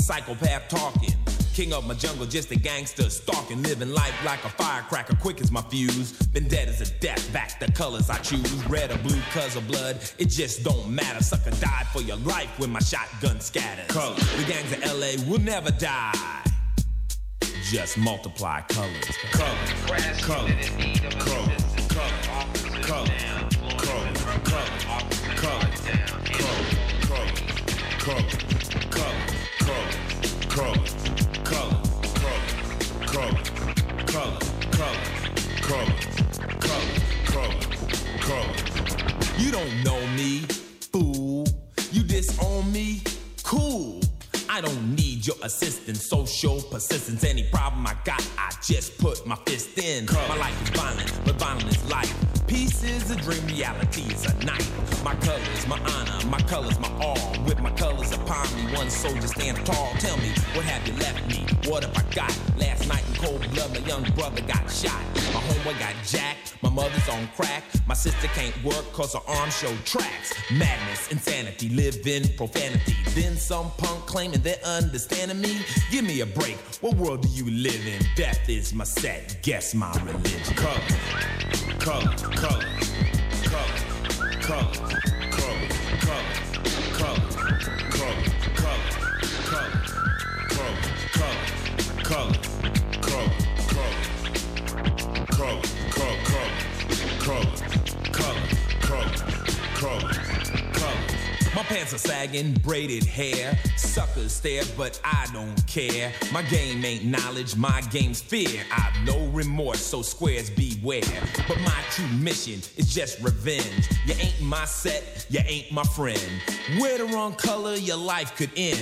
Psychopath talking. King of my jungle, just a gangster stalking, living life like a firecracker, quick as my fuse. Been dead as a death, back the colors I choose. Red or blue, cause of blood, it just don't matter. Sucker died for your life when my shotgun scatters. Colors. The gangs of LA will never die. Just multiply colors. Colors, colors, colors, colors, colors, colors, colors, color, color, color, color. You don't know me, fool. You disown me, cool. I don't need your assistance, social persistence. Any problem I got, I just put my fist in. Color. My life is violent, but violent is life Peace is a dream, reality is a night. My colors, my honor, my colors, my all. With my colors upon me, one soldier stand tall. Tell me, what have you left me? What have I got? Last night in cold blood, my young brother got shot. My homeboy got jacked, my mother's on crack. My sister can't work cause her arm show tracks. Madness, insanity, live in profanity. Then some punk claiming they're understanding me. Give me a break, what world do you live in? Death is my set, guess my religion. Color, color, color, color, color, color, color, color, color, color, color, color, color, color, color, color, color, color, color, color. My pants are sagging, braided hair. Suckers stare, but I don't care. My game ain't knowledge, my game's fear. I've no remorse, so squares beware. But my true mission is just revenge. You ain't my set, you ain't my friend. Wear the wrong color, your life could end.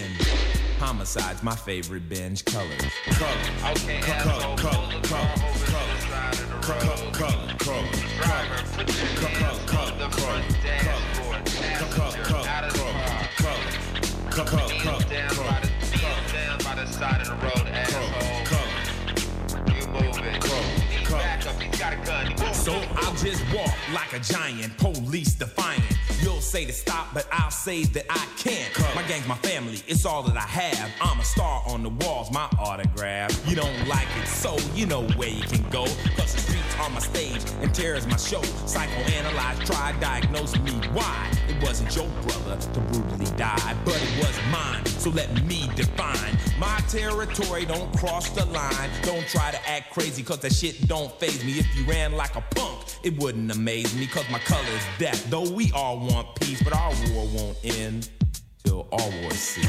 Homicide's my favorite binge color. Color, Okay, color, asshole, color, pull the color, car over to color, the side of the color, road. color, color, Driver, put your hands Down by the kneel down by the side of the road, asshole. You move it. He's back up. He's got a gun. He So. I'll just walk like a giant, police defiant. You'll say to stop, but I'll say that I can't. My gang's my family, it's all that I have. I'm a star on the walls, my autograph. You don't like it, so you know where you can go. Cause the streets are my stage and terror's my show. Psychoanalyze, try, diagnose me why. It wasn't your brother to brutally die, but it was mine. So let me define my territory. Don't cross the line. Don't try to act crazy, cause that shit don't phase me. If you ran like a punk, it wouldn't amaze me, cause my color's death. Though we all want peace, but our war won't end till all wars cease.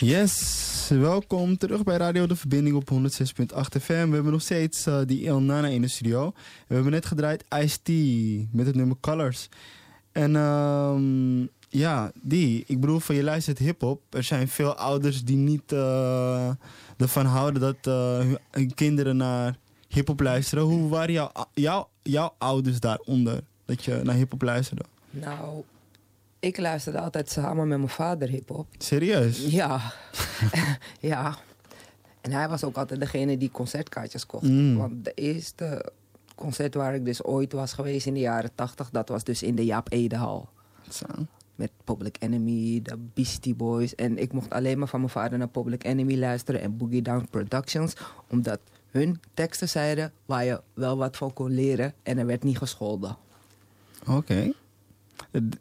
Yes, welkom terug bij Radio De Verbinding op 106.8 FM. We hebben nog steeds eh, die El Nana in de studio. We hebben net gedraaid Ice-T met het nummer Colors. En ehm, ja, die, ik bedoel van je luistert hip-hop. Er zijn veel ouders die niet eh, ervan houden dat eh, hun, kinderen naar hip-hop luisteren. Hoe waren jouw, jouw ouders daaronder dat je naar hip-hop luisterde? Nou, ik luisterde altijd samen met mijn vader hip-hop. Serieus? Ja. ja. En hij was ook altijd degene die concertkaartjes kocht. Mm. Want de eerste concert waar ik dus ooit was geweest in de jaren tachtig... dat was dus in de Jaap Edehal. Zo. Met Public Enemy, de Beastie Boys. En ik mocht alleen maar van mijn vader naar Public Enemy luisteren... en Boogie Down Productions. Omdat hun teksten zeiden waar je wel wat van kon leren... en er werd niet gescholden. Oké.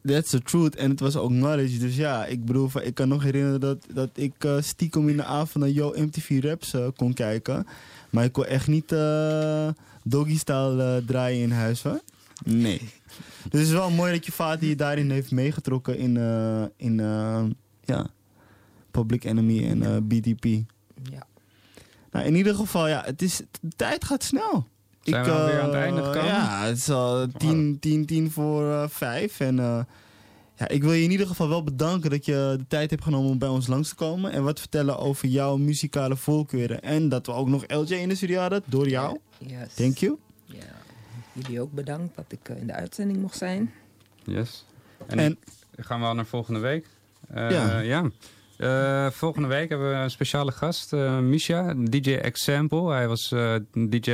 That's the truth. En het was ook knowledge. Dus ja, ik bedoel, ik kan nog herinneren dat, dat ik eh, stiekem in de avond naar Yo MTV Raps eh, kon kijken. Maar ik kon echt niet eh doggy-style draaien in huis, hoor. Nee. dus het is wel mooi dat je vader je daarin heeft meegetrokken in, in ja, Public Enemy en BDP. Ja. Nou, in ieder geval, ja, het is, de tijd gaat snel. Zijn we alweer aan het eh, einde gekomen? Ja, het is al tien, tien, tien voor eh, vijf. En eh, ja, ik wil je in ieder geval wel bedanken dat je de tijd hebt genomen om bij ons langs te komen. En wat vertellen over jouw muzikale voorkeuren. En dat we ook nog LJ in de studio hadden, door jou. Yes. Thank you. Ja. Jullie ook bedankt dat ik in de uitzending mocht zijn. Yes. En, En- gaan we al naar volgende week? Eh, Ja. ja. Eh, volgende week hebben we een speciale gast, eh Misha, DJ Example. Hij was eh, DJ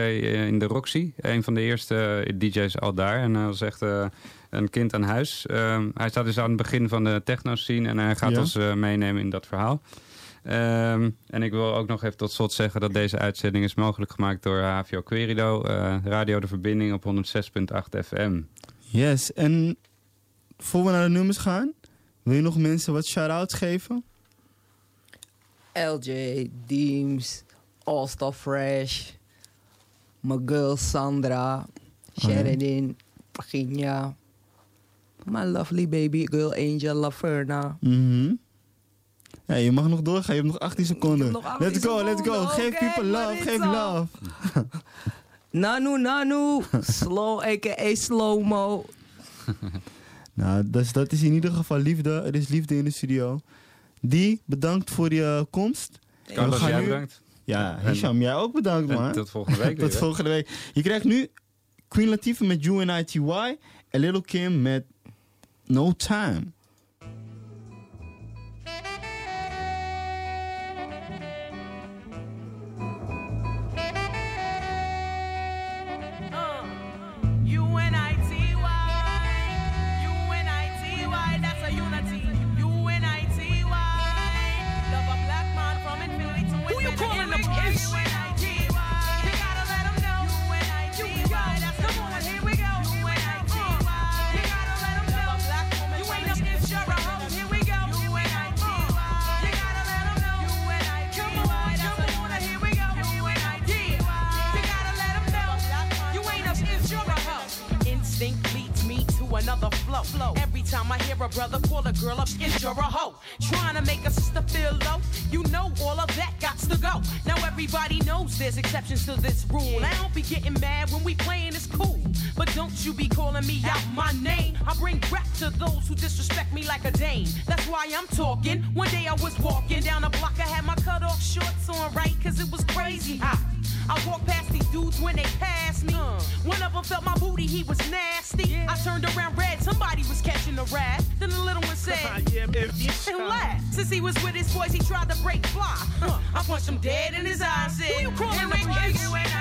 in de Roxy, een van de eerste DJ's al daar. En hij was echt een kind aan huis. Ehm, hij staat dus aan het begin van de techno-scene en hij gaat Ja. ons meenemen in dat verhaal. Ehm, en ik wil ook nog even tot slot zeggen dat deze uitzending is mogelijk gemaakt door HVO Querido, Radio De Verbinding op 106.8 FM. Yes, en voor we naar de nummers gaan, wil je nog mensen wat shout-outs geven? LJ, Deems, All Star Fresh, mijn girl Sandra, Sheridan, Virginia, my lovely baby girl Angel Laverna. Mhm. Ja, je mag nog doorgaan, je hebt nog 18 seconden. nog 18 let's go, let's go. Geef people love, geef love. Nanu Nanu, slow aka slow-mo. Nou, dus dat is in ieder geval liefde. Er is liefde in de studio. Die, bedankt voor je komst. Carlos, jij nu- bedankt. Ja, Hisham, jij ook bedankt, man. tot volgende week tot volgende week. Je krijgt nu Queen Latifah met UNITY en Little Kim met No Time. Flow. flow. Every time I hear a brother call a girl up, is you're a hoe. Trying to make a sister feel low. You know all of that got to go. Now everybody knows there's exceptions to this rule. I don't be getting mad when we playing it's cool. But don't you be calling me out my name. I bring rap to those who disrespect me like a dame. That's why I'm talking. One day I was walking down the block. I had my cut off shorts on right, cause it was crazy hot. I walked past these dudes when they passed me. One of them felt my booty, he was nasty. I turned around red, somebody was catching a rat. Then the little one said, and laughed. Since he was with his boys, he tried to break fly. Huh. I punched him dead in his eyes. Said, Who you calling the bitch? U-N-I-T-Y.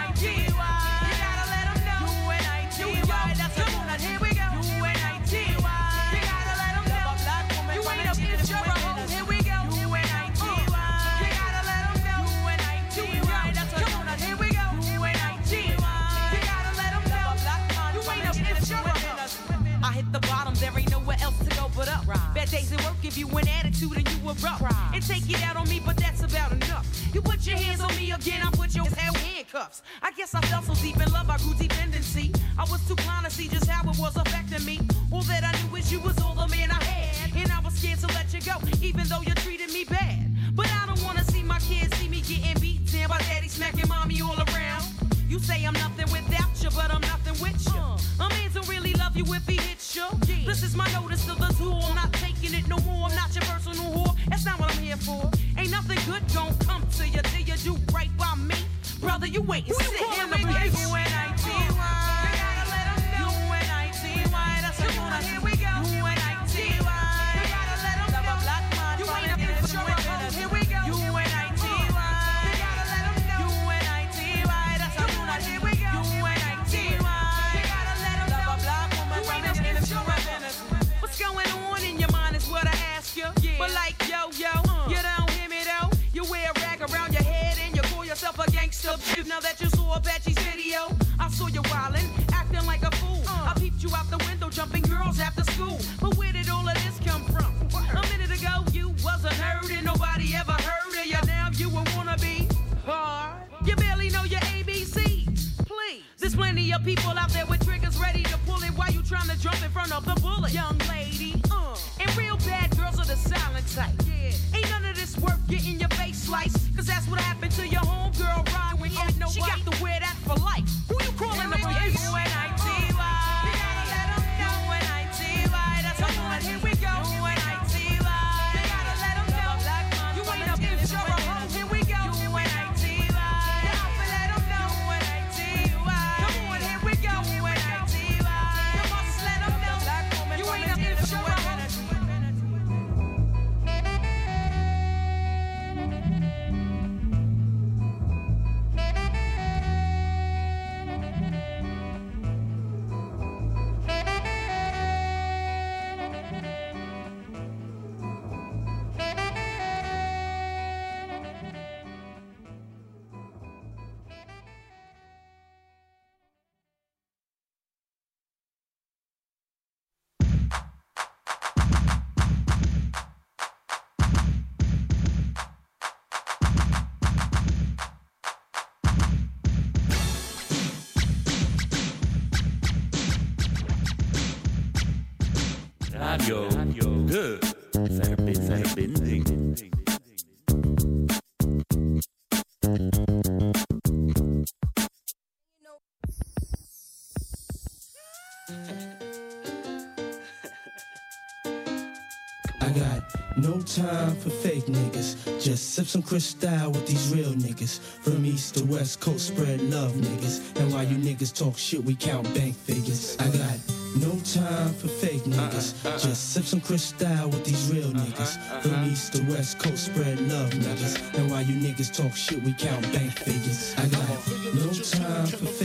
No time for fake niggas. Just sip some crystal with these real niggas. From east to west coast, spread love niggas. And while you niggas talk shit, we count bank figures. I got no time for fake niggas. Just sip some crystal with these real niggas. From east to west coast, spread love niggas. And while you niggas talk shit, we count bank figures. I got no time for fake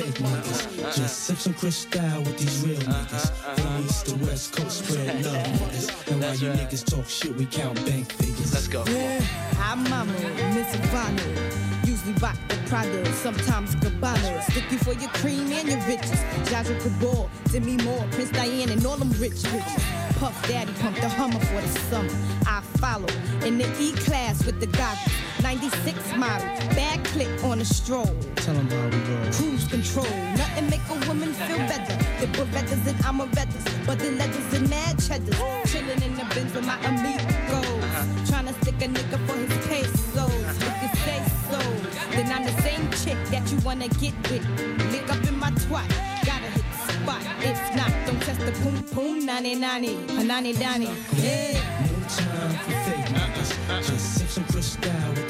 sip some crystal with these real uh-huh, niggas. Uh-huh. From east to west coast, spread love niggas. And while you niggas talk shit, we count bank figures. Let's go. Yeah, I'm Mama, Miss Ivana. Usually rock the Prada, sometimes Gabbana. Sticky for your cream and your riches. Jaja Cabal, Demi Moore, Prince Diane, and all them rich bitches. Puff Daddy pumped the Hummer for the summer. I follow in the E class with the goggles. 96 model, bad click on a stroll. Tell 'em how we roll. Cruise control, nothing make a woman feel better. They The Berettas and Amarettas, but the letters and mad cheddars. Chilling in the bins with my amigos. Tryna stick a nigga for his pesos. If you say so, then I'm the same chick that you wanna get with. Lick up in my twat, gotta hit the spot. If not, don't test the poom poom, nani nani, panani dani. Yeah. No time for fake niggas. Just sip some crystal with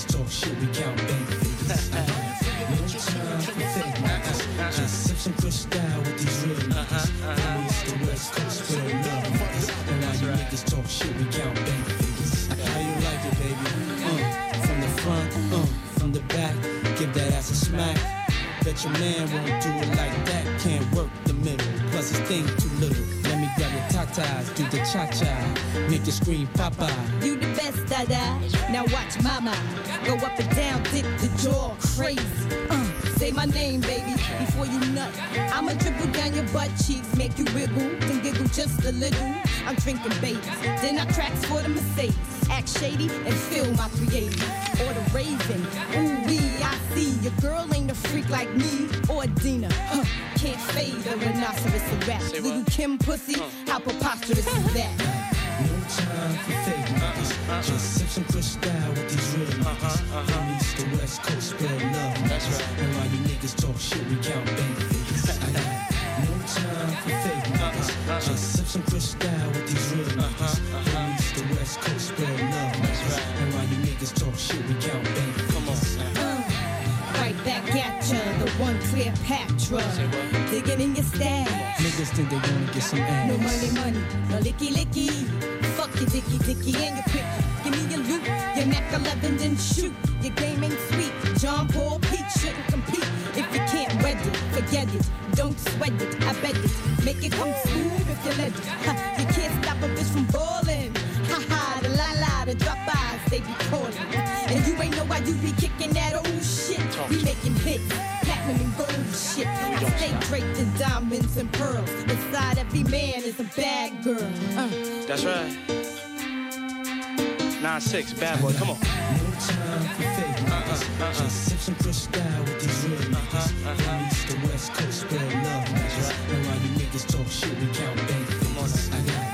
niggas talk shit, we count bank figures. No time for fake niggas. Just sip some crystal with these real niggas. From east to west coast, spread love niggas. And while you niggas talk shit, we count bank figures. How you like it, baby? Uh, from the front, uh, from the back, give that ass a smack. Bet your man won't do it like that. Can't work the middle. Plus his thing too little. Let me grab your tatas, do the cha cha. Make you scream, Papa. You the best, Dada. Now watch mama. Go up and down, dip the jaw, crazy. Uh, say my name, baby, before you nut. I'ma dribble down your butt cheeks, make you wiggle, then giggle just a little. I'm drinking babies, then I cracks for the Mercedes. Act shady and feel my 380. Or the Raven, ooh wee, I see. Your girl ain't a freak like me or Dina. Huh, can't fade a rhinoceros a rap. Little Kim pussy, how preposterous is that? No time for fake niggas. Just sip some crystal with these real niggas. From east to west coast, spread love niggas. And while you niggas talk shit, we count bank figures. I got no time for fake niggas. Just sip some crystal with these real niggas. From east to west coast, spread love niggas. And while you niggas talk shit, we count bank figures. Uh, right back at ya, the one Cleopatra. Digging in your stash. They gonna get some ass. No money, money, no licky licky. Fuck your dicky dicky and your picky. Give me your loot, your Mac 11, then shoot. Your game ain't sweet. John Paul Pete shouldn't compete. If you can't wed it, forget it. Don't sweat it, I bet it. Make it come smooth if you let it. Ha, you can't stop a bitch from balling. Ha ha, the la la, the drop eyes, they be calling. And you ain't know why you be shit. I stay draped in diamonds and pearls. Inside every man is a bad girl. Uh. That's right. Nine six, bad boy, come on. No time for fake niggas. Just sip some crystal with these real niggas. From east to west coast, spread love niggas. And while you niggas talk shit, we count bank figures. I got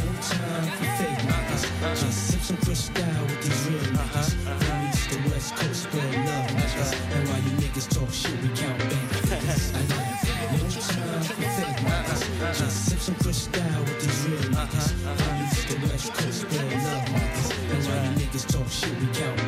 no time for fake niggas. Just sip some crystal with these real niggas. From east to west coast, spread love niggas. And while you niggas talk shit, we count bank some Chris style with these real niggas. Uh-huh, uh-huh. the West Coast, they love niggas. That's why you niggas talk shit, we count